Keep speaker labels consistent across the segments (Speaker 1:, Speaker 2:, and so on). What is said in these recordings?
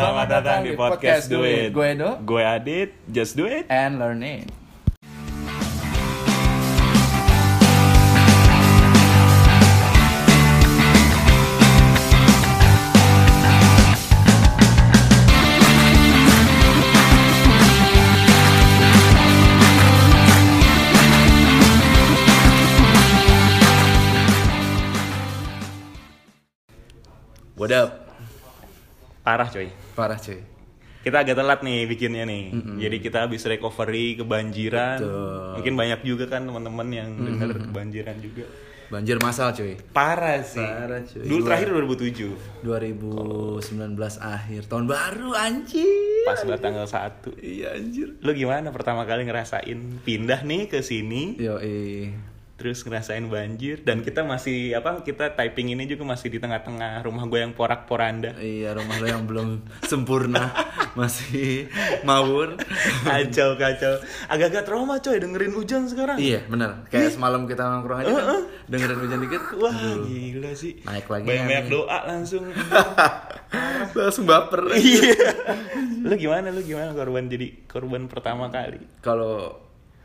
Speaker 1: Selamat datang di podcast Do It.
Speaker 2: Gue Edo
Speaker 1: Gue Adit, just do it.
Speaker 2: and learn it.
Speaker 1: What up? Parah coy.
Speaker 2: Parah cuy.
Speaker 1: Kita agak telat nih bikinnya nih. Jadi kita habis recovery kebanjiran.
Speaker 2: Betul.
Speaker 1: Mungkin banyak juga kan teman-teman yang dengar kebanjiran juga.
Speaker 2: Banjir masal cuy.
Speaker 1: Parah sih.
Speaker 2: Parah, cuy.
Speaker 1: Dulu terakhir 2007.
Speaker 2: 2019 akhir tahun baru anjir.
Speaker 1: Pas banget tanggal 1.
Speaker 2: Iya anjir.
Speaker 1: Lu gimana pertama kali ngerasain pindah nih ke sini?
Speaker 2: Yo eh.
Speaker 1: Terus ngerasain banjir. Dan kita masih apa kita typing ini juga masih di tengah-tengah rumah gue yang porak-poranda.
Speaker 2: Iya rumah lo yang belum sempurna masih mawur.
Speaker 1: kacau kacau. Agak-agak trauma coy dengerin hujan sekarang.
Speaker 2: Iya benar. Kayak semalam kita nongkrong aja kan dengerin hujan dikit.
Speaker 1: wah gila sih.
Speaker 2: Naik lagi
Speaker 1: banyak
Speaker 2: nih.
Speaker 1: doa langsung.
Speaker 2: Langsung baper.
Speaker 1: iya. Lu gimana lu gimana korban jadi korban pertama kali?
Speaker 2: Kalau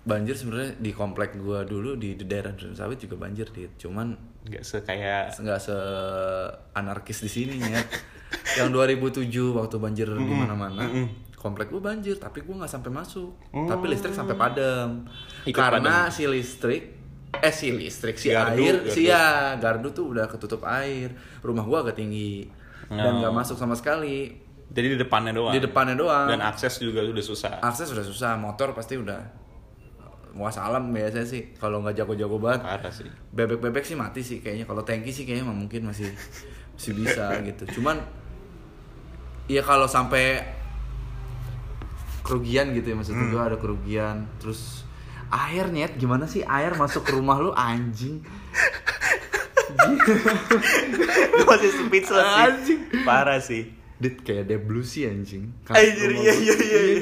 Speaker 2: banjir sebenarnya di komplek gua dulu di, daerah Duren Sawit juga banjir dit. Cuman
Speaker 1: nggak sekaya
Speaker 2: nggak se anarkis di sini ya. yang 2007 waktu banjir di mana-mana. Komplek gua banjir, tapi gua nggak sampai masuk. Tapi listrik sampai padam.
Speaker 1: Ikut
Speaker 2: Karena si listrik eh si listrik si
Speaker 1: Gardu,
Speaker 2: air
Speaker 1: gardu.
Speaker 2: si ya gardu tuh udah ketutup air. Rumah gua agak tinggi dan nggak masuk sama sekali.
Speaker 1: jadi di depannya doang
Speaker 2: Di depannya doang.
Speaker 1: dan akses juga udah susah
Speaker 2: akses sudah susah motor pasti udah muasalam biasanya sih. Kalau nggak jago-jago banget.
Speaker 1: Parah sih.
Speaker 2: Bebek-bebek sih mati sih kayaknya. Kalau tanki sih kayaknya mungkin masih masih bisa gitu. Cuman ya kalau sampai kerugian gitu ya maksud gua ada kerugian. Terus air nyet. Gimana sih air masuk ke rumah lu anjing?
Speaker 1: Gue masih speechless sih.
Speaker 2: Anjing.
Speaker 1: parah sih
Speaker 2: Dit kayak ada blue sih anjing.
Speaker 1: Anjir, iya, iya, iya, iya.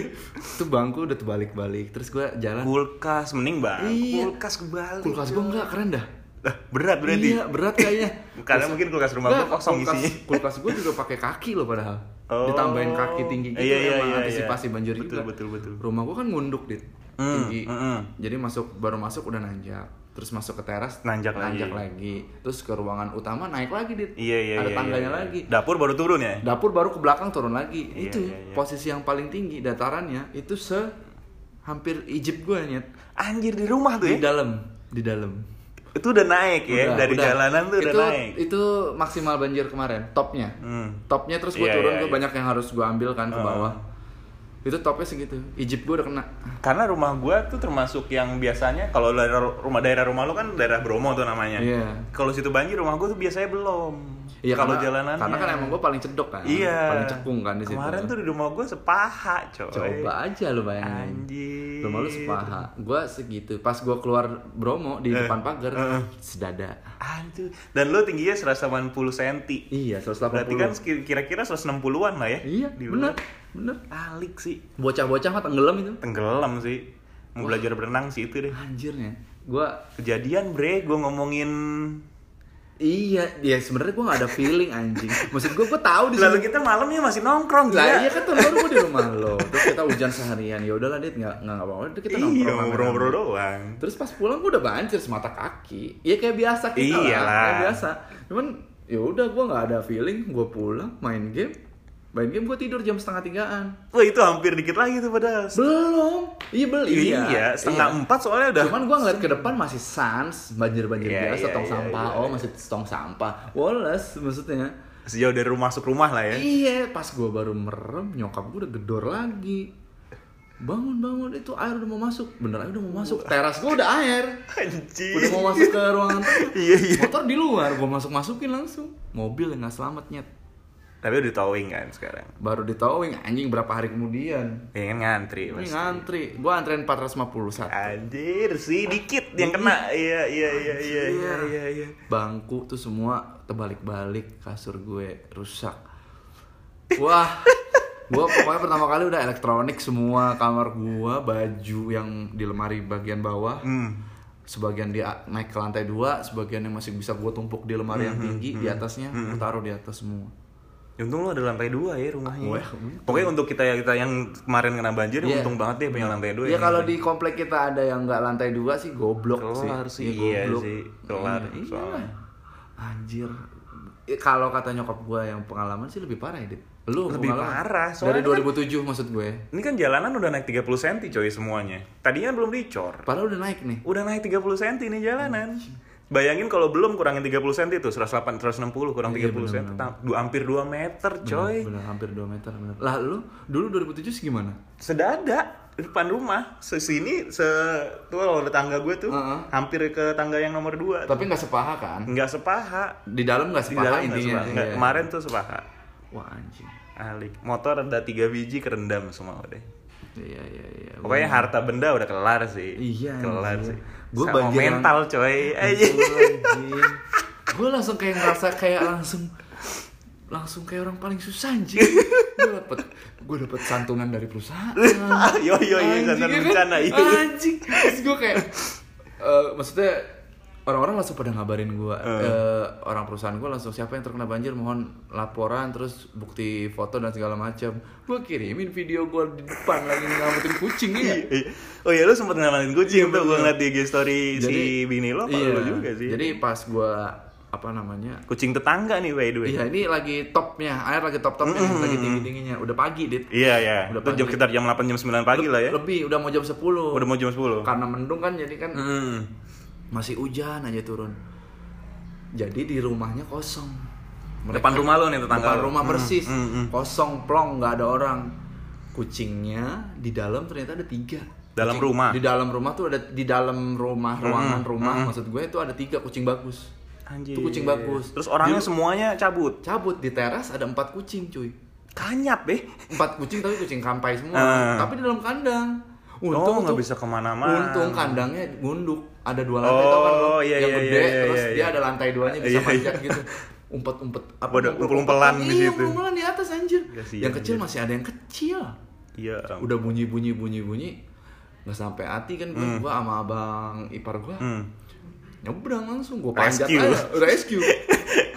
Speaker 2: Tuh bangku udah terbalik-balik. Terus gua jalan.
Speaker 1: Kulkas mending bang
Speaker 2: Iya.
Speaker 1: kulkas kebalik
Speaker 2: Kulkas gua enggak keren dah.
Speaker 1: Lah, berat berarti?
Speaker 2: Iya berat kayaknya.
Speaker 1: Karena mungkin kulkas rumah gua kosong
Speaker 2: kulkas,
Speaker 1: isinya.
Speaker 2: Kulkas gua juga pakai kaki loh padahal.
Speaker 1: Oh.
Speaker 2: Ditambahin kaki tinggi gitu
Speaker 1: Iya, iya,
Speaker 2: emang
Speaker 1: iya,
Speaker 2: antisipasi
Speaker 1: iya.
Speaker 2: banjir
Speaker 1: Betul,
Speaker 2: juga.
Speaker 1: betul, betul.
Speaker 2: Rumah gua kan ngunduk dit.
Speaker 1: Hmm,
Speaker 2: Tinggi.
Speaker 1: hmm, hmm.
Speaker 2: Jadi masuk baru masuk udah nanjak Terus masuk ke teras
Speaker 1: Nanjak lagi.
Speaker 2: lagi. Terus ke ruangan utama naik lagi dit
Speaker 1: Iya iya
Speaker 2: Ada
Speaker 1: iya,
Speaker 2: tangganya
Speaker 1: iya.
Speaker 2: lagi
Speaker 1: Dapur baru turun ya?
Speaker 2: Dapur baru ke belakang turun lagi.
Speaker 1: Iya,
Speaker 2: itu
Speaker 1: iya, iya.
Speaker 2: posisi yang paling tinggi datarannya itu se hampir Egypt gue nyet.
Speaker 1: Anjir di rumah tuh
Speaker 2: Di
Speaker 1: ya?
Speaker 2: dalam, di dalam.
Speaker 1: Itu udah naik ya?
Speaker 2: Udah,
Speaker 1: Dari
Speaker 2: udah.
Speaker 1: jalanan tuh udah
Speaker 2: itu,
Speaker 1: naik
Speaker 2: Itu maksimal banjir kemarin, topnya.
Speaker 1: Hmm.
Speaker 2: Topnya terus gue
Speaker 1: Iya,
Speaker 2: turun,
Speaker 1: iya,
Speaker 2: gue
Speaker 1: iya.
Speaker 2: banyak yang harus gue ambil kan ke bawah. Itu topnya segitu. Egypt gue udah kena.
Speaker 1: Karena rumah gua tuh termasuk yang biasanya Kalau daerah rumah daerah rumah lu kan daerah Bromo tuh namanya
Speaker 2: Iya.
Speaker 1: Kalau situ banjir rumah gua tuh biasanya belum
Speaker 2: Iya
Speaker 1: Kalau jalanan
Speaker 2: Karena kan emang gue paling cedok kan.
Speaker 1: Iya
Speaker 2: Paling cekung kan di situ.
Speaker 1: Kemarin tuh di rumah gua sepaha coy
Speaker 2: Coba aja lu bayangin.
Speaker 1: Anjir
Speaker 2: Rumah lu sepaha. Gue segitu. Pas gue keluar Bromo di
Speaker 1: Eh,
Speaker 2: depan pagar,
Speaker 1: eh,
Speaker 2: sedada.
Speaker 1: Anjir Dan lu tingginya 180 cm
Speaker 2: Iya, 180.
Speaker 1: Berarti kan kira-kira 160-an lah ya
Speaker 2: Iya,
Speaker 1: di
Speaker 2: bener, bener.
Speaker 1: Alik sih
Speaker 2: Bocah-bocah mah tenggelam itu.
Speaker 1: Tenggelam sih Mau belajar berenang sih itu deh
Speaker 2: Anjirnya. Gua
Speaker 1: Kejadian bre, gue ngomongin
Speaker 2: iya, ya sebenarnya gua gak ada feeling anjing. Maksud gua gua tahu di
Speaker 1: Lalu kita malamnya masih nongkrong
Speaker 2: Lah
Speaker 1: gila
Speaker 2: iya kan tahun baru gua di rumah lo. Terus kita hujan seharian. Ya udahlah Dit, enggak enggak apa-apa. Terus kita
Speaker 1: Iya,
Speaker 2: nongkrong.
Speaker 1: ngobrol-ngobrol
Speaker 2: rame-rame.
Speaker 1: doang
Speaker 2: Terus pas pulang gua udah banjir semata kaki. Iya kayak biasa kita lah,
Speaker 1: Iyalah.
Speaker 2: kayak biasa. Cuman ya udah gua nggak ada feeling, gua pulang main game. Main game gua tidur jam setengah tigaan.
Speaker 1: Wah itu hampir dikit lagi tuh padahal
Speaker 2: Belum. Iya beli.
Speaker 1: Iya, setengah
Speaker 2: Iya.
Speaker 1: empat soalnya udah
Speaker 2: Cuman gua ngeliat ke depan masih sans, banjir-banjir
Speaker 1: Iya,
Speaker 2: biasa,
Speaker 1: iya,
Speaker 2: tong
Speaker 1: iya,
Speaker 2: sampah.
Speaker 1: iya.
Speaker 2: Oh, masih tong sampah. Woles maksudnya.
Speaker 1: Sejauh dari rumah masuk rumah lah ya
Speaker 2: Iya, pas gua baru merem, nyokap gua udah gedor lagi. Bangun, bangun, itu air udah mau masuk. Bener aja udah mau masuk. Teras gua udah air.
Speaker 1: Anjir
Speaker 2: Udah mau masuk ke ruangan.
Speaker 1: Iya iya
Speaker 2: Motor di luar, gua masuk-masukin langsung. Mobil yang nggak selamat nyet.
Speaker 1: Tapi udah towing kan sekarang.
Speaker 2: Baru di towing anjing berapa hari kemudian.
Speaker 1: Ya kan ngantri
Speaker 2: Ini
Speaker 1: pasti.
Speaker 2: ngantri. Gua antrein 451.
Speaker 1: Anjir sih dikit yang kena. Iya iya iya iya iya iya iya
Speaker 2: bangku tuh semua terbalik-balik kasur gue rusak. Wah gue pokoknya pertama kali udah elektronik semua kamar gua baju yang di lemari bagian bawah
Speaker 1: Hmm.
Speaker 2: sebagian dia naik ke lantai dua sebagian yang masih bisa gue tumpuk di lemari yang tinggi di atasnya gue taruh di atas semua
Speaker 1: Untung lu ada lantai dua ya rumahnya.
Speaker 2: Wah, untung.
Speaker 1: Pokoknya untuk kita kita yang kemarin kena banjir,
Speaker 2: Iya.
Speaker 1: untung banget deh punya lantai dua.
Speaker 2: Ya
Speaker 1: ya.
Speaker 2: kalau di komplek kita ada yang nggak lantai dua sih goblok
Speaker 1: Kelar
Speaker 2: sih.
Speaker 1: sih, iya sih, kelar,
Speaker 2: Iya,
Speaker 1: soalnya.
Speaker 2: Anjir. Eh, Kalau kata nyokap gua yang pengalaman sih lebih parah ya, Dit. Lu
Speaker 1: Lebih
Speaker 2: pengalaman?
Speaker 1: parah,
Speaker 2: Dari
Speaker 1: soalnya
Speaker 2: 2007 maksud gue.
Speaker 1: Ini kan jalanan udah naik 30 cm coy semuanya. Tadinya belum dicor.
Speaker 2: Padahal udah naik nih.
Speaker 1: Udah naik 30 cm nih jalanan. Bayangin kalau belum kurangin 30 cm tuh 108 160 kurang
Speaker 2: Iya,
Speaker 1: 30 cm tam- du- hampir 2 meter coy.
Speaker 2: Bener hampir 2 meter bener. Lah lu dulu 2007 sih gimana?
Speaker 1: Sedada di depan rumah sesini se tuh kalau ada tangga gue tuh
Speaker 2: Heeh.
Speaker 1: hampir ke tangga yang nomor 2
Speaker 2: Tapi nggak sepaha kan?
Speaker 1: nggak sepaha
Speaker 2: Di dalam nggak
Speaker 1: di
Speaker 2: sepaha
Speaker 1: dalam nggak
Speaker 2: intinya.
Speaker 1: sepaha. Nggak,
Speaker 2: Iya.
Speaker 1: kemarin tuh sepaha
Speaker 2: Wah anjing.
Speaker 1: alik motor ada tiga biji kerendam semua udah
Speaker 2: Iya iya iya.
Speaker 1: pokoknya harta benda udah kelar sih
Speaker 2: Iya,
Speaker 1: kelar
Speaker 2: anjir.
Speaker 1: sih Sama
Speaker 2: banjir
Speaker 1: mental coy. Aja
Speaker 2: gue langsung kayak ngerasa kayak langsung langsung kayak orang paling susah anjing. Gue dapet gue dapet santunan dari perusahaan.
Speaker 1: Yo yo yo santan
Speaker 2: ya kan?
Speaker 1: bencana iya.
Speaker 2: Anjing. Terus gue kayak eh, maksudnya orang-orang langsung pada ngabarin gue
Speaker 1: Eh.
Speaker 2: orang perusahaan gue langsung siapa yang terkena banjir mohon laporan terus bukti foto dan segala macam gue kirimin video gue di depan lagi ngamatin kucing ya
Speaker 1: Iya. Oh iya lu sempet ngalamin kucing tuh gue ngeliat di IG story si bini lo apa
Speaker 2: iya.
Speaker 1: lu juga sih
Speaker 2: jadi pas gue apa namanya
Speaker 1: kucing tetangga nih by the way
Speaker 2: Iya ini lagi topnya, air lagi top topnya, lagi tinggi tingginya. Udah pagi dit.
Speaker 1: Iya ya,
Speaker 2: Udah
Speaker 1: itu jam sekitar jam 8 jam 9 pagi lah ya.
Speaker 2: Lebih, udah mau jam 10
Speaker 1: Udah mau jam 10.
Speaker 2: Karena mendung kan, jadi kan
Speaker 1: Hmm.
Speaker 2: Masih hujan aja turun. Jadi di rumahnya kosong.
Speaker 1: Depan rumah lo nih tetangga
Speaker 2: Depan rumah
Speaker 1: Hmm,
Speaker 2: persis,
Speaker 1: hmm, hmm.
Speaker 2: kosong plong, nggak ada orang. Kucingnya di dalam ternyata ada tiga.
Speaker 1: Dalam
Speaker 2: Kucing-
Speaker 1: rumah?
Speaker 2: Di dalam rumah tuh ada di dalam rumah ruangan
Speaker 1: hmm,
Speaker 2: rumah maksud gue itu ada tiga kucing bagus.
Speaker 1: Anjir.
Speaker 2: Itu kucing bagus.
Speaker 1: Terus orangnya
Speaker 2: Di-
Speaker 1: semuanya cabut.
Speaker 2: Cabut di teras ada empat kucing cuy.
Speaker 1: Kanyap deh.
Speaker 2: empat kucing tapi kucing kampai semua
Speaker 1: Ah.
Speaker 2: tapi di dalam kandang
Speaker 1: oh,
Speaker 2: untung
Speaker 1: nggak
Speaker 2: tuh-
Speaker 1: bisa ke mana-mana.
Speaker 2: untung kandangnya gunduk ada dua lantai
Speaker 1: Oh,
Speaker 2: tau kan lo
Speaker 1: iya,
Speaker 2: yang
Speaker 1: iya,
Speaker 2: gede
Speaker 1: iya, iya,
Speaker 2: terus
Speaker 1: iya,
Speaker 2: dia
Speaker 1: iya.
Speaker 2: ada lantai duanya bisa
Speaker 1: Iya,
Speaker 2: manjat
Speaker 1: iya.
Speaker 2: gitu umpet umpet
Speaker 1: Udah umpel-umpelan di
Speaker 2: iya
Speaker 1: situ.
Speaker 2: umpel-umpelan di atas anjir
Speaker 1: Kasian,
Speaker 2: yang kecil
Speaker 1: anjir.
Speaker 2: masih ada yang kecil
Speaker 1: Iya.
Speaker 2: udah bunyi bunyi bunyi bunyi nggak sampai hati kan gue gua sama abang ipar gua
Speaker 1: Hmm.
Speaker 2: nyebrang langsung gue panjat
Speaker 1: Rescue.
Speaker 2: aja rescue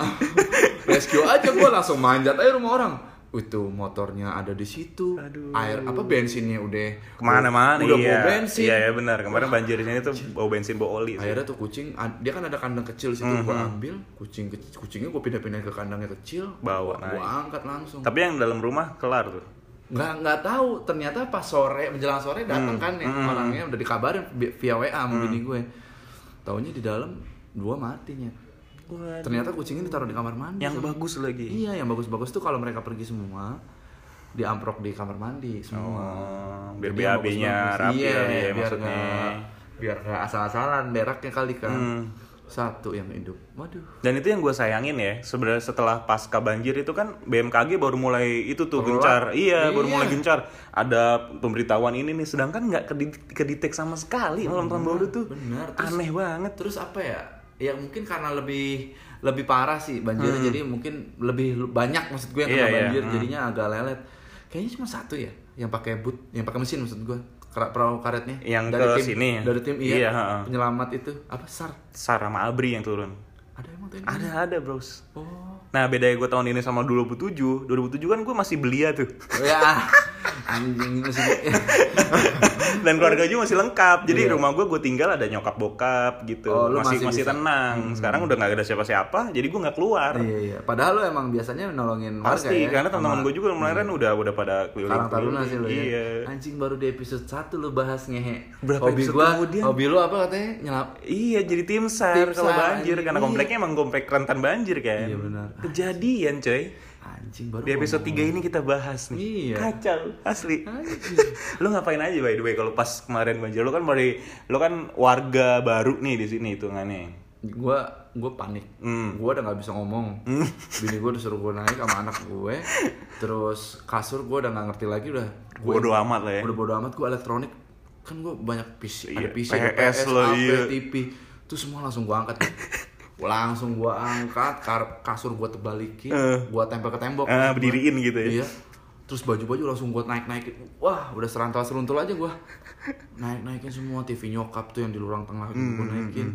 Speaker 2: rescue aja gue langsung manjat aja rumah orang itu motornya ada di situ
Speaker 1: Aduh.
Speaker 2: air apa bensinnya udah
Speaker 1: Ke mana-mana
Speaker 2: udah
Speaker 1: iya.
Speaker 2: bau bensin
Speaker 1: Iya, iya benar. Kemarin banjir di sini tuh bau bensin, bau oli. sih.
Speaker 2: akhirnya tuh kucing dia kan ada kandang kecil situ
Speaker 1: Mhm.
Speaker 2: gue ambil kucing kucingnya gue pindah-pindah ke kandangnya kecil
Speaker 1: Bawa
Speaker 2: gue
Speaker 1: naik.
Speaker 2: angkat langsung
Speaker 1: Tapi yang dalam rumah kelar tuh.
Speaker 2: nggak nggak tahu ternyata pas sore menjelang sore datang
Speaker 1: Hmm,
Speaker 2: kan ya
Speaker 1: hmm.
Speaker 2: orangnya udah dikabarin vi- via WA sama bini gue taunya di dalam dua matinya ternyata kucingnya ditaruh di kamar mandi
Speaker 1: Yang
Speaker 2: sama-
Speaker 1: bagus lagi.
Speaker 2: Iya, yang bagus-bagus tuh kalau mereka pergi semua diamprok di kamar mandi semua.
Speaker 1: Oh, biar BAB-nya rapi
Speaker 2: iya,
Speaker 1: kali ya
Speaker 2: biar
Speaker 1: maksudnya.
Speaker 2: nggak biar nggak asal-asalan beraknya kali kan.
Speaker 1: Hmm.
Speaker 2: Satu yang hidup. Waduh.
Speaker 1: Dan itu yang gue sayangin ya, sebenarnya setelah pasca banjir itu kan BMKG baru mulai itu tuh gencar, iya, baru
Speaker 2: Iya.
Speaker 1: mulai gencar. Ada pemberitahuan ini nih, sedangkan nggak kedetek sama sekali malam tahun baru tuh.
Speaker 2: benar. Terus-
Speaker 1: Aneh banget.
Speaker 2: Terus apa ya? Ya mungkin karena lebih lebih parah sih banjirnya jadi mungkin lebih banyak maksud gue yang kena
Speaker 1: Hmm. Iya, iya.
Speaker 2: banjir
Speaker 1: Hmm.
Speaker 2: jadinya agak lelet. Kayaknya cuma satu ya yang pakai boot, yang pakai mesin maksud gue. Perahu karetnya
Speaker 1: Yang
Speaker 2: dari
Speaker 1: ke
Speaker 2: tim,
Speaker 1: sini ya?
Speaker 2: dari tim iya,
Speaker 1: Iya, ha-ha.
Speaker 2: penyelamat itu apa sar
Speaker 1: Sar sama Abri yang turun.
Speaker 2: ada emang tuh
Speaker 1: Ada ada bros.
Speaker 2: oh
Speaker 1: Nah bedanya gue tahun ini sama 2007 2007 kan gue masih belia tuh
Speaker 2: ya anjing masih
Speaker 1: Dan keluarga juga masih lengkap Jadi
Speaker 2: Iya.
Speaker 1: rumah gue gue tinggal ada nyokap bokap gitu
Speaker 2: Oh,
Speaker 1: Masih
Speaker 2: masih
Speaker 1: masih
Speaker 2: bisa.
Speaker 1: tenang Sekarang udah gak ada siapa-siapa Jadi gue gak keluar
Speaker 2: iya iya padahal lo emang biasanya nolongin warga
Speaker 1: Pasti
Speaker 2: ya
Speaker 1: karena teman-teman gue juga kemarin udah udah pada keliling
Speaker 2: Karang Taruna sih lo ya.
Speaker 1: Iya
Speaker 2: Anjing baru di episode 1 lo bahas ngehe.
Speaker 1: Berapa
Speaker 2: hobi
Speaker 1: kemudian?
Speaker 2: hobi lo apa katanya? Nyelap.
Speaker 1: Iya jadi tim sar kalau banjir karena
Speaker 2: Iya.
Speaker 1: kompleknya emang komplek rentan banjir kan.
Speaker 2: Iya, benar.
Speaker 1: Kejadian coy.
Speaker 2: Anjing baru
Speaker 1: Di episode
Speaker 2: ngomong.
Speaker 1: 3 ini kita bahas nih.
Speaker 2: Iya.
Speaker 1: Kacau asli. Lu ngapain aja by the way kalau pas kemarin banjir lu kan dari lu kan warga baru nih di sini hitungannya.
Speaker 2: Gua gua panik.
Speaker 1: Hmm.
Speaker 2: Gua udah nggak bisa ngomong. Bini gua disuruh gua naik sama anak gue. Terus kasur gua udah nggak ngerti lagi udah. Gua
Speaker 1: Bodo amat lah ya.
Speaker 2: Udah bodo amat gua elektronik. Kan gua banyak PC,
Speaker 1: Iya,
Speaker 2: ada PC, ada
Speaker 1: PS
Speaker 2: PS,
Speaker 1: lo,
Speaker 2: HP,
Speaker 1: iya.
Speaker 2: TV. Itu semua langsung gua angkat. langsung gua angkat, kar- kasur gua tebalikin,
Speaker 1: Eh.
Speaker 2: gua tempel ke tembok. Gua-
Speaker 1: berdiriin gitu ya.
Speaker 2: Iya. Terus baju-baju langsung gua naik-naikin. Wah, udah serantau seruntul aja gua. Naik-naikin semua TV nyokap tuh yang di lurang tengah gitu
Speaker 1: Hmm,
Speaker 2: gua naikin.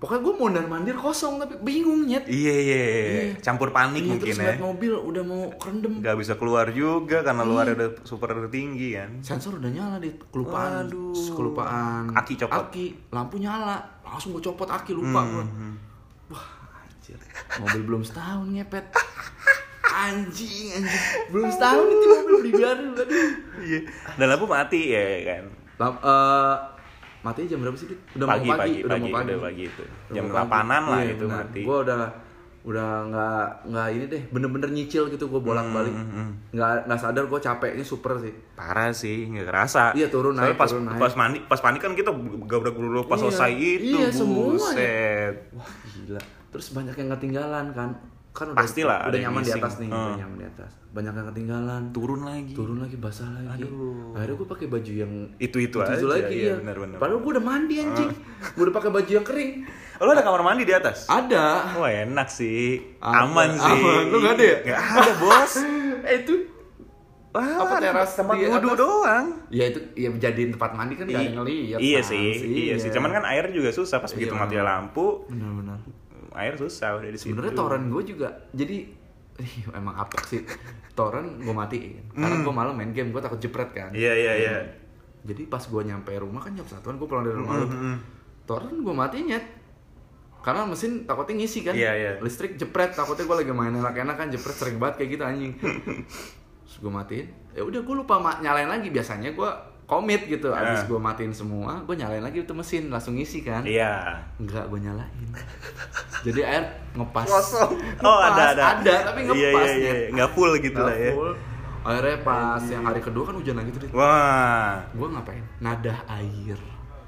Speaker 2: Pokoknya gue mondar mandir kosong tapi bingung nyet
Speaker 1: Iya iya, iya. campur panik
Speaker 2: Iya,
Speaker 1: mungkin
Speaker 2: terus
Speaker 1: ya.
Speaker 2: mobil udah mau kerendam
Speaker 1: Gak bisa keluar juga karena luarnya
Speaker 2: Iya.
Speaker 1: udah super tinggi kan.
Speaker 2: sensor udah nyala deh kelupaan
Speaker 1: Waduh.
Speaker 2: kelupaan
Speaker 1: Aki copot.
Speaker 2: aki lampu nyala langsung gue copot aki lupa
Speaker 1: Hmm,
Speaker 2: gua. wah anjir mobil belum setahun ngepet anjing anjing belum setahun itu mobil baru aduh
Speaker 1: Iya. Dan lampu mati ya kan.
Speaker 2: Lam, eh, mati jam berapa sih Dit? udah
Speaker 1: pagi,
Speaker 2: mau pagi
Speaker 1: pagi,
Speaker 2: udah
Speaker 1: pagi,
Speaker 2: mau pagi
Speaker 1: udah pagi itu.
Speaker 2: Udah
Speaker 1: Jam. 8-an lah
Speaker 2: Iya,
Speaker 1: itu
Speaker 2: benar.
Speaker 1: mati.
Speaker 2: Gua udah udah nggak nggak ini deh bener-bener nyicil gitu gue bolak balik
Speaker 1: Hmm, hmm,
Speaker 2: nggak nggak sadar gue capeknya super sih
Speaker 1: Parah sih, nggak kerasa.
Speaker 2: Iya, turun
Speaker 1: Soalnya
Speaker 2: naik,
Speaker 1: pas,
Speaker 2: turun naik.
Speaker 1: Pas panik, pas panik kan kita gabrak gabrak pas
Speaker 2: Iya.
Speaker 1: selesai itu,
Speaker 2: Iya, semuanya.
Speaker 1: buset.
Speaker 2: wah gila terus banyak yang ketinggalan kan kan udah
Speaker 1: Pastilah,
Speaker 2: udah nyaman di atas nih udah
Speaker 1: Hmm.
Speaker 2: nyaman di atas banyak yang ketinggalan
Speaker 1: Turun lagi.
Speaker 2: turun lagi basah lagi
Speaker 1: Aduh.
Speaker 2: akhirnya gue pakai baju yang
Speaker 1: Itu-itu aja,
Speaker 2: lagi
Speaker 1: iya,
Speaker 2: ya
Speaker 1: benar-benar.
Speaker 2: padahal gue udah mandi anjing gue udah pakai baju yang kering
Speaker 1: Oh, lo ada kamar mandi di atas?
Speaker 2: ada
Speaker 1: Wah enak sih,
Speaker 2: Ada.
Speaker 1: aman sih.
Speaker 2: Aman. Lu nggak ada ya?
Speaker 1: Nggak ada bos.
Speaker 2: eh itu
Speaker 1: Wah,
Speaker 2: Apa teras
Speaker 1: tempat wudhu
Speaker 2: atas?
Speaker 1: doang.
Speaker 2: ya itu ya jadiin tempat mandi kan gak ada yang ngeliat
Speaker 1: iya
Speaker 2: kan?
Speaker 1: sih, iya sih. Cuman kan air juga susah pas begitu
Speaker 2: Iya.
Speaker 1: mati lampu,
Speaker 2: benar-benar
Speaker 1: air susah udah di situ.
Speaker 2: sebenarnya torrent gue juga jadi emang apok sih torrent gue matiin karena gue malam main game gue takut jepret kan
Speaker 1: Iya iya iya.
Speaker 2: jadi pas gue nyampe rumah kan jam satuan gue pulang dari rumah lu
Speaker 1: Mm-hmm.
Speaker 2: torrent gue matiin nyet karena mesin takutnya ngisi kan
Speaker 1: Iya, iya.
Speaker 2: listrik jepret takutnya gue lagi main enak-enak kan jepret sering banget kayak gitu anjing terus gue matiin ya udah gue lupa nyalain lagi biasanya gue komit gitu
Speaker 1: Ah.
Speaker 2: abis gue matiin semua gue nyalain lagi itu mesin langsung ngisi kan
Speaker 1: Iya.
Speaker 2: Enggak, gue nyalain. Jadi air ngepas.
Speaker 1: Kosong.
Speaker 2: Ngepas,
Speaker 1: Oh ada ada.
Speaker 2: Ada, tapi ngepas.
Speaker 1: Iya iya iya.
Speaker 2: Nyet.
Speaker 1: Nggak full gitu
Speaker 2: Nggak
Speaker 1: lah ya.
Speaker 2: full. Akhirnya pas yang hari kedua kan hujan lagi tuh.
Speaker 1: Wah.
Speaker 2: Gue ngapain? Nadah air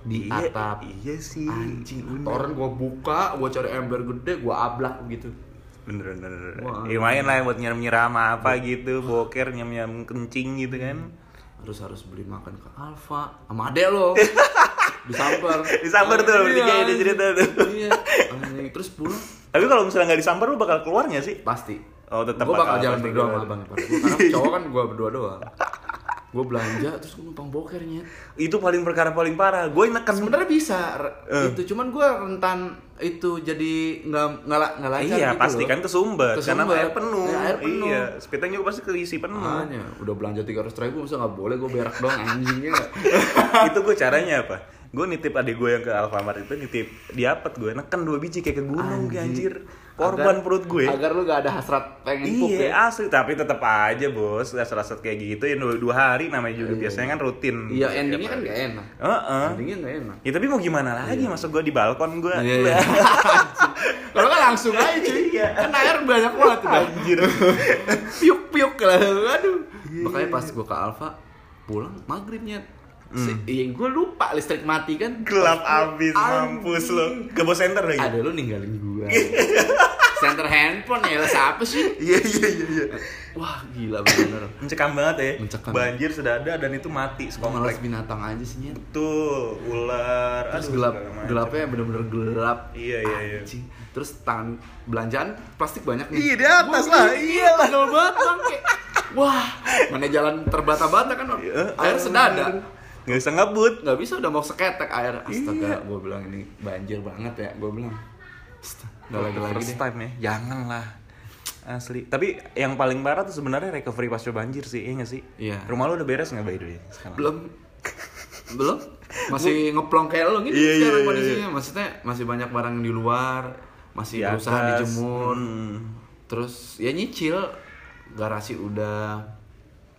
Speaker 2: di
Speaker 1: Iya,
Speaker 2: atap.
Speaker 1: Iya sih.
Speaker 2: Anjing, toren gue buka, gue cari ember gede, gue ablak gitu.
Speaker 1: Bener bener. bener.
Speaker 2: Wah.
Speaker 1: Ya, lumayan lah buat nyiram nyiram apa gitu, boker nyam nyam kencing gitu kan.
Speaker 2: Harus harus beli makan ke Alfa sama adek lo. Disamper.
Speaker 1: Disamper tuh, bertiga ini cerita tuh.
Speaker 2: Iya. Anjing. Terus pulang
Speaker 1: Tapi kalau misalnya nggak disamper lu bakal keluar nggak sih?
Speaker 2: pasti
Speaker 1: Oh, tetap
Speaker 2: gue bakal
Speaker 1: bakal
Speaker 2: jalan berdua sama abang Gua- karena cowok kan gue berdua doang gue belanja terus gue numpang bokernya
Speaker 1: Itu paling perkara paling parah. Gue neken
Speaker 2: sebenarnya bisa
Speaker 1: Eh.
Speaker 2: itu cuman gue rentan itu jadi nggak nggak nggak lancar
Speaker 1: Iya
Speaker 2: gitu
Speaker 1: pasti
Speaker 2: loh.
Speaker 1: kan kesumbat karena air penuh.
Speaker 2: Ya, air penuh.
Speaker 1: Iya, speednya juga pasti keisi penuh.
Speaker 2: Makanya, udah belanja tiga ratus ribu masa nggak boleh gue berak doang anjingnya
Speaker 1: itu gue caranya apa? Gue nitip adik gue yang ke Alfamart itu nitip diapet gue neken dua biji kayak ke gunung kayak anjir. Korban
Speaker 2: Agar-
Speaker 1: perut gue.
Speaker 2: agar lu gak ada hasrat pengen pup ya
Speaker 1: Iya asli tapi tetap aja bos rasa-rasa kayak gitu ya dua, dua hari namanya juga biasanya kan rutin.
Speaker 2: iya endingnya kan gak enak
Speaker 1: Heeh.
Speaker 2: endingnya gak enak
Speaker 1: Ya tapi mau gimana lagi masuk gue di balkon gue.
Speaker 2: Iya, iya. Kalau kan langsung aja cuy.
Speaker 1: Iya.
Speaker 2: Kan air banyak banget.
Speaker 1: Anjir.
Speaker 2: Piuk-piuk lah. Aduh. Makanya pas gua ke Alfa pulang maghribnya. Si, iya gue lupa listrik mati kan.
Speaker 1: Gelap abis mampus lo. Ke bos center lagi.
Speaker 2: Ada lu ninggalin gua. Center handphone ya siapa sih?
Speaker 1: Iya iya iya iya.
Speaker 2: Wah gila bener.
Speaker 1: Mencekam banget ya.
Speaker 2: Mencekam.
Speaker 1: Banjir sudah ada dan itu mati sekomplek.
Speaker 2: binatang aja sih.
Speaker 1: Tuh, ular.
Speaker 2: Terus
Speaker 1: aduh,
Speaker 2: gelap, gelapnya bener-bener gelap.
Speaker 1: Iya, iya, iya.
Speaker 2: Anjing. Terus tangan belanjaan plastik banyak nih.
Speaker 1: Iya, di atas
Speaker 2: Wah,
Speaker 1: lah.
Speaker 2: Iya, tanggal banget. Wah, mana jalan terbata-bata kan
Speaker 1: Iya,
Speaker 2: air sedada.
Speaker 1: Nggak bisa ngebut.
Speaker 2: Nggak bisa udah mau seketek air. Astaga,
Speaker 1: Iya.
Speaker 2: gue bilang ini banjir banget ya. Gue bilang. Astaga, Nggak lagi-lagi
Speaker 1: First
Speaker 2: deh.
Speaker 1: time ya. Jangan lah. Asli. Tapi yang paling parah tuh sebenarnya recovery pasca banjir sih, iya nggak sih?
Speaker 2: Iya.
Speaker 1: Rumah lu udah beres nggak by the way sekarang?
Speaker 2: Belum. Belum. Masih ngeplong kayak lo gitu
Speaker 1: Iya, iya,
Speaker 2: sekarang
Speaker 1: iya,
Speaker 2: kondisinya. Maksudnya masih banyak barang di luar, masih
Speaker 1: Di
Speaker 2: berusaha dijemur.
Speaker 1: Hmm.
Speaker 2: Terus ya nyicil, garasi udah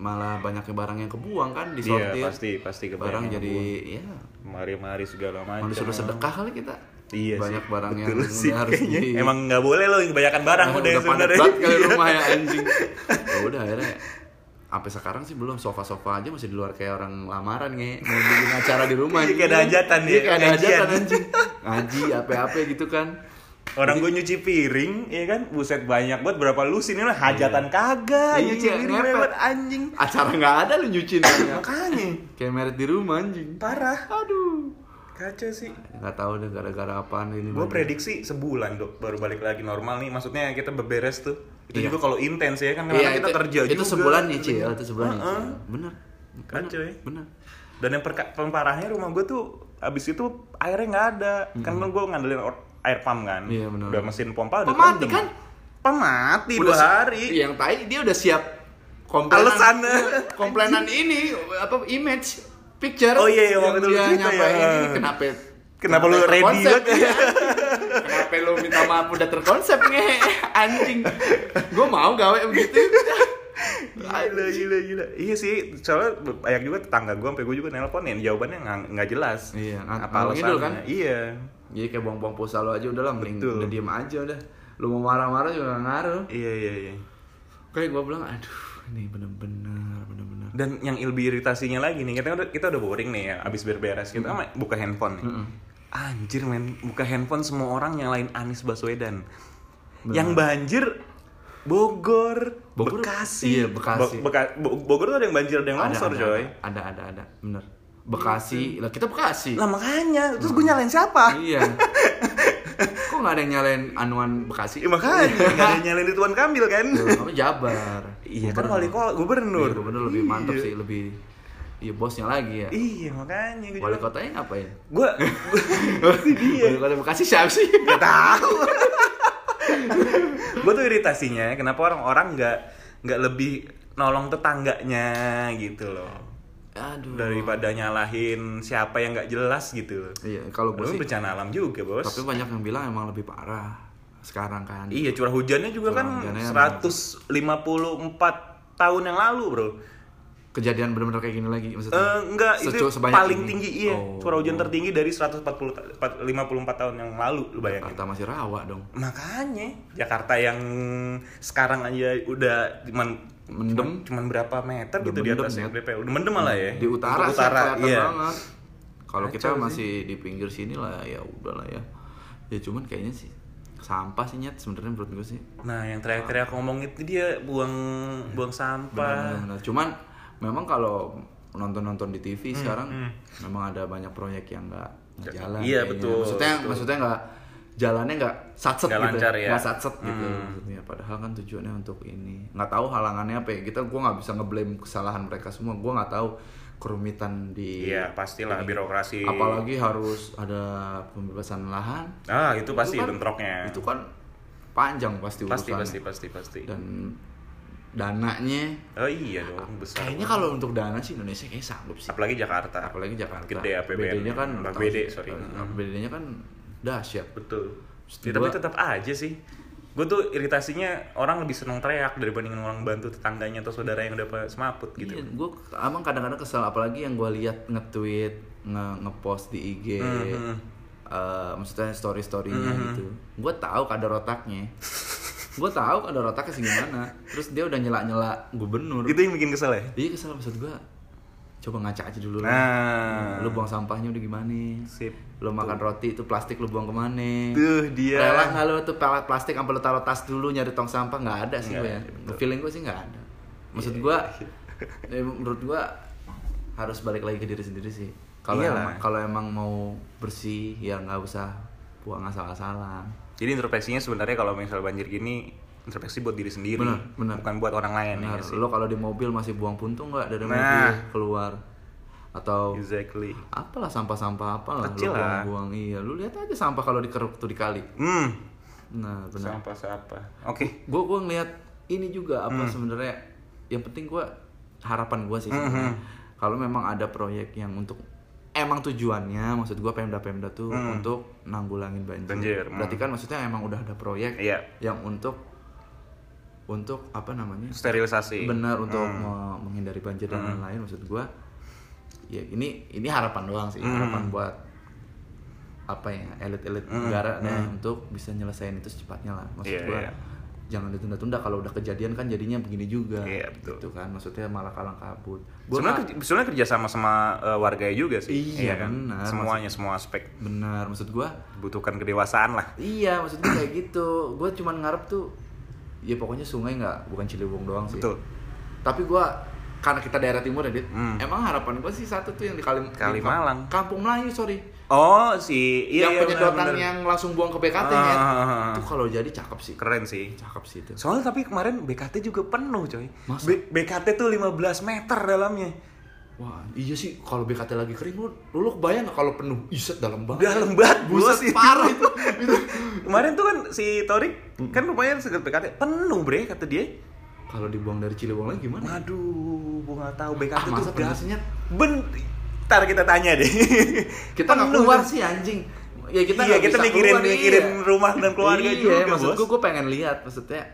Speaker 2: malah banyaknya barang yang kebuang kan
Speaker 1: Iya,
Speaker 2: disortir.
Speaker 1: pasti pasti kebayang
Speaker 2: barang jadi ya
Speaker 1: mari-mari segala macam.
Speaker 2: manusia sedekah kali kita.
Speaker 1: Iya
Speaker 2: banyak
Speaker 1: sih.
Speaker 2: barang yang
Speaker 1: Betul sih,
Speaker 2: udah harus
Speaker 1: kayaknya.
Speaker 2: di-
Speaker 1: Emang nggak boleh loh kebanyakan barang
Speaker 2: Ah,
Speaker 1: udah,
Speaker 2: udah
Speaker 1: sebenarnya.
Speaker 2: banget kali
Speaker 1: Iya.
Speaker 2: rumah ya anjing. Ya udah akhirnya sampai sekarang sih belum sofa-sofa aja masih di luar kayak orang lamaran nge mau bikin acara di rumah
Speaker 1: Iya, kayak ada hajatan
Speaker 2: Iya,
Speaker 1: ya,
Speaker 2: kayak ada hajatan anjing ngaji apa-apa gitu kan
Speaker 1: Orang gue nyuci piring, ya kan, buset banyak buat berapa lusin ini lah hajatan kagak,
Speaker 2: Iya,
Speaker 1: nyuci piring lewat anjing.
Speaker 2: acara nggak ada lu nyuciin.
Speaker 1: Makanya
Speaker 2: kayak merit di rumah anjing
Speaker 1: parah,
Speaker 2: aduh
Speaker 1: kacau sih.
Speaker 2: nggak tahu deh gara-gara apaan ini
Speaker 1: Gue prediksi sebulan dok baru balik lagi normal nih. Maksudnya kita beberes tuh. Itu
Speaker 2: Iya.
Speaker 1: juga kalau intens ya kan karena
Speaker 2: Iya,
Speaker 1: kita
Speaker 2: itu,
Speaker 1: kerja
Speaker 2: itu
Speaker 1: juga.
Speaker 2: sebulan nyicil itu sebulan
Speaker 1: Heeh.
Speaker 2: nyicil bener
Speaker 1: Kacau ya.
Speaker 2: bener
Speaker 1: Dan yang perka- parahnya rumah gue tuh abis itu airnya nggak ada. Kan gue ngandelin or- air pump kan.
Speaker 2: Iya, benar.
Speaker 1: Udah mesin pompa udah
Speaker 2: Pemati
Speaker 1: kendem.
Speaker 2: kan?
Speaker 1: Pemati dua
Speaker 2: Udah si-
Speaker 1: hari.
Speaker 2: Iya, yang tai dia udah siap komplainan.
Speaker 1: Alasan.
Speaker 2: komplainan ini apa image picture.
Speaker 1: Oh iya, iya, waktu itu
Speaker 2: dia
Speaker 1: ya.
Speaker 2: ini kenapa
Speaker 1: Kenapa lu ready banget?
Speaker 2: Iya. kenapa lu minta maaf udah terkonsep nge anjing. Gue mau gawe begitu.
Speaker 1: Gila, gila, gila. Iya sih, soalnya banyak juga tetangga gue sampai gue juga nelponin jawabannya nggak jelas.
Speaker 2: Iya, nggak-
Speaker 1: apa
Speaker 2: ngidul
Speaker 1: alasannya?
Speaker 2: kan?
Speaker 1: Iya.
Speaker 2: Jadi kayak buang-buang pulsa lo aja udah lah mending
Speaker 1: Betul.
Speaker 2: udah diem aja udah. Lu mau marah-marah juga gak ngaruh.
Speaker 1: Iya, iya, iya.
Speaker 2: Kayak gue bilang aduh ini bener-bener bener-bener.
Speaker 1: Dan yang lebih iritasinya lagi nih, kita udah kita udah boring nih ya, abis berberes kita kan buka handphone nih. Anjir men, buka handphone semua orang yang lain Anies Baswedan. Yang banjir Bogor,
Speaker 2: Bogor,
Speaker 1: Bekasi.
Speaker 2: iya, Bekasi.
Speaker 1: Beka- Bo- Bogor tuh ada yang banjir, ada yang longsor,
Speaker 2: ada,
Speaker 1: coy.
Speaker 2: Ada, ada, ada, bener. Bekasi, lah kita Bekasi.
Speaker 1: Lah makanya, terus gue nyalain siapa?
Speaker 2: Iya. Kok nggak ada yang nyalain Anuan Bekasi?
Speaker 1: Ya, makanya, gak ada yang nyalain Ridwan Kamil kan?
Speaker 2: Apa Jabar?
Speaker 1: Iya kan wali kota, gubernur.
Speaker 2: Iya, gubernur lebih mantap
Speaker 1: Iya.
Speaker 2: sih, lebih iya bosnya lagi ya.
Speaker 1: Iya makanya gue
Speaker 2: Wali kotanya ngapain?
Speaker 1: gue
Speaker 2: Wali kota Bekasi siapa sih?
Speaker 1: Gak tahu. gue tuh iritasinya kenapa orang-orang nggak nggak lebih nolong tetangganya gitu loh
Speaker 2: Aduh.
Speaker 1: daripada nyalahin siapa yang nggak jelas gitu loh.
Speaker 2: Iya, kalau gue sih.
Speaker 1: bencana alam juga bos.
Speaker 2: Tapi banyak yang bilang emang lebih parah sekarang kan.
Speaker 1: Iya curah hujannya juga
Speaker 2: Curah
Speaker 1: kan
Speaker 2: hujannya
Speaker 1: 154 tahun yang lalu bro.
Speaker 2: Kejadian benar-benar kayak gini lagi maksudnya.
Speaker 1: Eh, enggak itu paling
Speaker 2: ini.
Speaker 1: tinggi iya
Speaker 2: Oh.
Speaker 1: curah hujan tertinggi dari 140 ta- 54 tahun yang lalu lu bayangin.
Speaker 2: Jakarta masih rawa dong.
Speaker 1: Makanya Jakarta yang sekarang aja udah cuman
Speaker 2: Mendem.
Speaker 1: cuman, cuman berapa meter gitu di atas
Speaker 2: ya.
Speaker 1: DP udah mendem malah ya
Speaker 2: Di utara,
Speaker 1: Untuk
Speaker 2: sih
Speaker 1: iya
Speaker 2: banget. Kalau kita
Speaker 1: Kacau sih.
Speaker 2: masih di pinggir sini lah ya udahlah ya. Ya cuman kayaknya sih sampah sih nyet sebenarnya menurut gue sih.
Speaker 1: nah yang teriak-teriak ngomong itu dia buang buang sampah
Speaker 2: Benar-benar. Cuman memang kalau nonton-nonton di TV
Speaker 1: Hmm,
Speaker 2: sekarang memang ada banyak proyek yang nggak nggak jalan.
Speaker 1: Iya,
Speaker 2: kayaknya.
Speaker 1: betul,
Speaker 2: Maksudnya
Speaker 1: betul.
Speaker 2: maksudnya nggak jalannya nggak satset
Speaker 1: Nggak
Speaker 2: gitu.
Speaker 1: lancar ya.
Speaker 2: Nggak satset gitu.
Speaker 1: Hmm.
Speaker 2: Maksudnya padahal kan tujuannya untuk ini. Nggak tahu halangannya apa ya. Kita gua nggak bisa ngeblame kesalahan mereka semua. Gua nggak tahu kerumitan di
Speaker 1: iya pastilah birokrasi
Speaker 2: apalagi harus ada pembebasan lahan.
Speaker 1: ah itu pasti
Speaker 2: kan-
Speaker 1: bentroknya
Speaker 2: Itu kan panjang pasti
Speaker 1: pasti
Speaker 2: urusannya.
Speaker 1: pasti pasti pasti
Speaker 2: Dan dananya
Speaker 1: oh iya dong besar
Speaker 2: Kayaknya kalau untuk dana sih Indonesia kayak sanggup sih.
Speaker 1: apalagi Jakarta
Speaker 2: Apalagi Jakarta.
Speaker 1: Gede APBN.
Speaker 2: BD-nya kan
Speaker 1: APBD, sorry.
Speaker 2: APBD-nya kan dahsyat.
Speaker 1: betul Ya, tapi tetap aja sih gue tuh iritasinya orang lebih seneng teriak dibandingin orang bantu tetangganya atau saudara yang udah semaput gitu
Speaker 2: Iya, gue emang kadang-kadang kesel apalagi yang gue lihat nge-tweet, nge- nge-post di IG.
Speaker 1: Mhm.
Speaker 2: eh, maksudnya story-storynya gitu. Gue tahu kadar otaknya. gue tahu kadar otaknya sih gimana. Terus dia udah nyela-nyela gubernur.
Speaker 1: itu yang bikin kesel ya
Speaker 2: Iya kesel maksud gue. Coba ngaca aja dulu lah.
Speaker 1: nah
Speaker 2: Lu buang sampahnya udah gimana?
Speaker 1: sip
Speaker 2: Lu makan roti itu plastik lu buang ke mana?
Speaker 1: tuh dia
Speaker 2: Rela nggak lu tuh pelat plastik sampai lu taruh tas dulu nyari tong sampah nggak ada sih gue ya.
Speaker 1: Betul.
Speaker 2: Feeling gue sih nggak ada. Maksud gue, ya, menurut gue harus balik lagi ke diri sendiri sih. Kalau emang, kalau emang mau bersih ya nggak usah buang asal-asalan.
Speaker 1: Jadi introspeksinya sebenarnya kalau misal banjir gini introspeksi buat diri sendiri,
Speaker 2: Benar, benar.
Speaker 1: bukan buat orang lain
Speaker 2: Benar,
Speaker 1: ya sih.
Speaker 2: lo kalau di mobil masih buang puntung nggak dari
Speaker 1: Nah.
Speaker 2: mobil keluar atau
Speaker 1: Exactly.
Speaker 2: apalah sampah-sampah apalah
Speaker 1: Kecil
Speaker 2: lu
Speaker 1: lah.
Speaker 2: buang-buang iya lu lihat aja sampah kalau dikeruk tuh di kali
Speaker 1: Hmm.
Speaker 2: nah benar
Speaker 1: Sampah siapa? Oke.
Speaker 2: gue gue ngeliat ini juga
Speaker 1: Hmm.
Speaker 2: apa sebenarnya yang penting gue harapan gue sih sebenarnya kalau memang ada proyek yang untuk emang tujuannya maksud gue pemda pemda tuh untuk nanggulangin banjir,
Speaker 1: Hmm. Banjir, hmm.
Speaker 2: berarti kan maksudnya emang udah ada proyek
Speaker 1: Iya.
Speaker 2: yang untuk untuk apa namanya
Speaker 1: Sterilisasi.
Speaker 2: benar untuk
Speaker 1: Hmm.
Speaker 2: me- menghindari banjir dan lain-lain maksud gua ya ini ini harapan doang sih
Speaker 1: Hmm.
Speaker 2: harapan buat apa ya elit-elit negara nih untuk bisa nyelesain itu secepatnya lah maksud
Speaker 1: Iya,
Speaker 2: gua
Speaker 1: iya.
Speaker 2: jangan ditunda-tunda kalau udah kejadian kan jadinya begini juga
Speaker 1: Iya, betul.
Speaker 2: gitu kan maksudnya malah kalang kabut Gua
Speaker 1: Sebenarnya kerja, sebenarnya kerja sama sama eh, warganya juga sih.
Speaker 2: Iya,
Speaker 1: kan?
Speaker 2: benar.
Speaker 1: Semuanya semua aspek
Speaker 2: benar maksud gua
Speaker 1: butuhkan kedewasaan lah.
Speaker 2: iya maksud gua kayak gitu gua cuman ngarep tuh ya pokoknya sungai nggak bukan Ciliwung doang sih
Speaker 1: Betul.
Speaker 2: tapi gua karena kita daerah timur ya Dit,
Speaker 1: Hmm.
Speaker 2: emang harapan gua sih satu tuh yang di Kalim
Speaker 1: Kalimalang.
Speaker 2: di Kampung Melayu sorry
Speaker 1: Oh, si iya
Speaker 2: yang
Speaker 1: iya,
Speaker 2: penyedotan
Speaker 1: benar.
Speaker 2: yang langsung buang ke BKT
Speaker 1: Ah,
Speaker 2: ya
Speaker 1: ah, ah.
Speaker 2: itu kalau jadi cakep sih
Speaker 1: keren sih.
Speaker 2: cakep sih itu
Speaker 1: Soalnya tapi kemarin BKT juga penuh, coy.
Speaker 2: Masa?
Speaker 1: B- BKT tuh 15 meter dalamnya.
Speaker 2: Wah, iya sih kalau BKT lagi kering lu lu, lu kebayang kalau penuh? Iset dalam banget.
Speaker 1: Dalam banget,
Speaker 2: Buset
Speaker 1: itu.
Speaker 2: parah itu. itu.
Speaker 1: Kemarin tuh kan si Torik kan lumayan segitu BKT penuh bre kata dia.
Speaker 2: Kalau dibuang dari Ciliwung lagi gimana?
Speaker 1: Waduh, gua nggak tahu BKT
Speaker 2: Ah,
Speaker 1: tuh
Speaker 2: masa
Speaker 1: gas.
Speaker 2: penjelasannya
Speaker 1: Ben, ntar kita tanya deh.
Speaker 2: kita nggak keluar sih anjing. Ya kita
Speaker 1: Iya, kita mikirin
Speaker 2: keluar,
Speaker 1: mikirin
Speaker 2: iya.
Speaker 1: rumah dan keluarga
Speaker 2: iya,
Speaker 1: juga,
Speaker 2: maksud gua, gua pengen lihat maksudnya.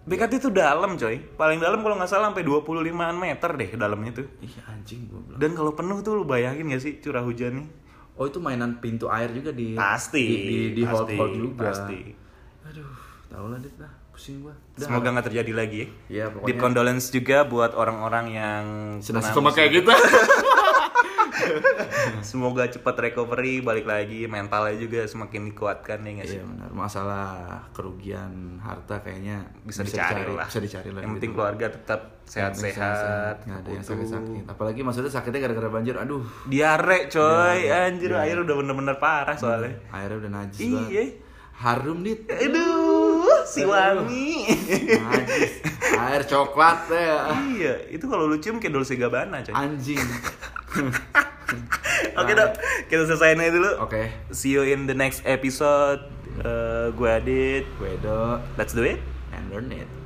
Speaker 1: BKT itu dalam coy, paling dalam kalau nggak salah sampai 25 meter deh dalamnya tuh.
Speaker 2: Iya anjing gua bilang.
Speaker 1: Dan kalau penuh tuh lu bayangin gak sih curah hujan nih?
Speaker 2: Oh itu mainan pintu air juga di
Speaker 1: Pasti,
Speaker 2: di di, di
Speaker 1: pasti,
Speaker 2: hold juga.
Speaker 1: pasti.
Speaker 2: Aduh, tau lah dit lah, pusing gua. Udah.
Speaker 1: Semoga nggak terjadi lagi ya.
Speaker 2: Iya, pokoknya-
Speaker 1: Deep condolence juga buat orang-orang yang kena
Speaker 2: sama kayak gitu.
Speaker 1: Semoga cepat recovery, balik lagi mentalnya juga semakin dikuatkan ya nggak sih?
Speaker 2: Iya benar. Masalah kerugian harta kayaknya
Speaker 1: Bisa, dicari, lah.
Speaker 2: Bisa dicari lah.
Speaker 1: Yang
Speaker 2: gitu.
Speaker 1: penting keluarga tetap sehat-sehat.
Speaker 2: Nggak ada yang sakit-sakit. Apalagi maksudnya sakitnya gara-gara banjir. Aduh,
Speaker 1: Diare coy, anjir air udah bener-bener parah soalnya.
Speaker 2: airnya udah najis
Speaker 1: Iya.
Speaker 2: banget. Harum dit.
Speaker 1: Aduh, si wangi.
Speaker 2: Air coklat ya.
Speaker 1: iya, itu kalau lu cium kayak Dolce Gabbana coy.
Speaker 2: Anjing.
Speaker 1: Oke dok, kita selesaiin aja dulu.
Speaker 2: Oke.
Speaker 1: See you in the next episode. Eh, gue Adit.
Speaker 2: Gue do
Speaker 1: Let's do it.
Speaker 2: and learn it.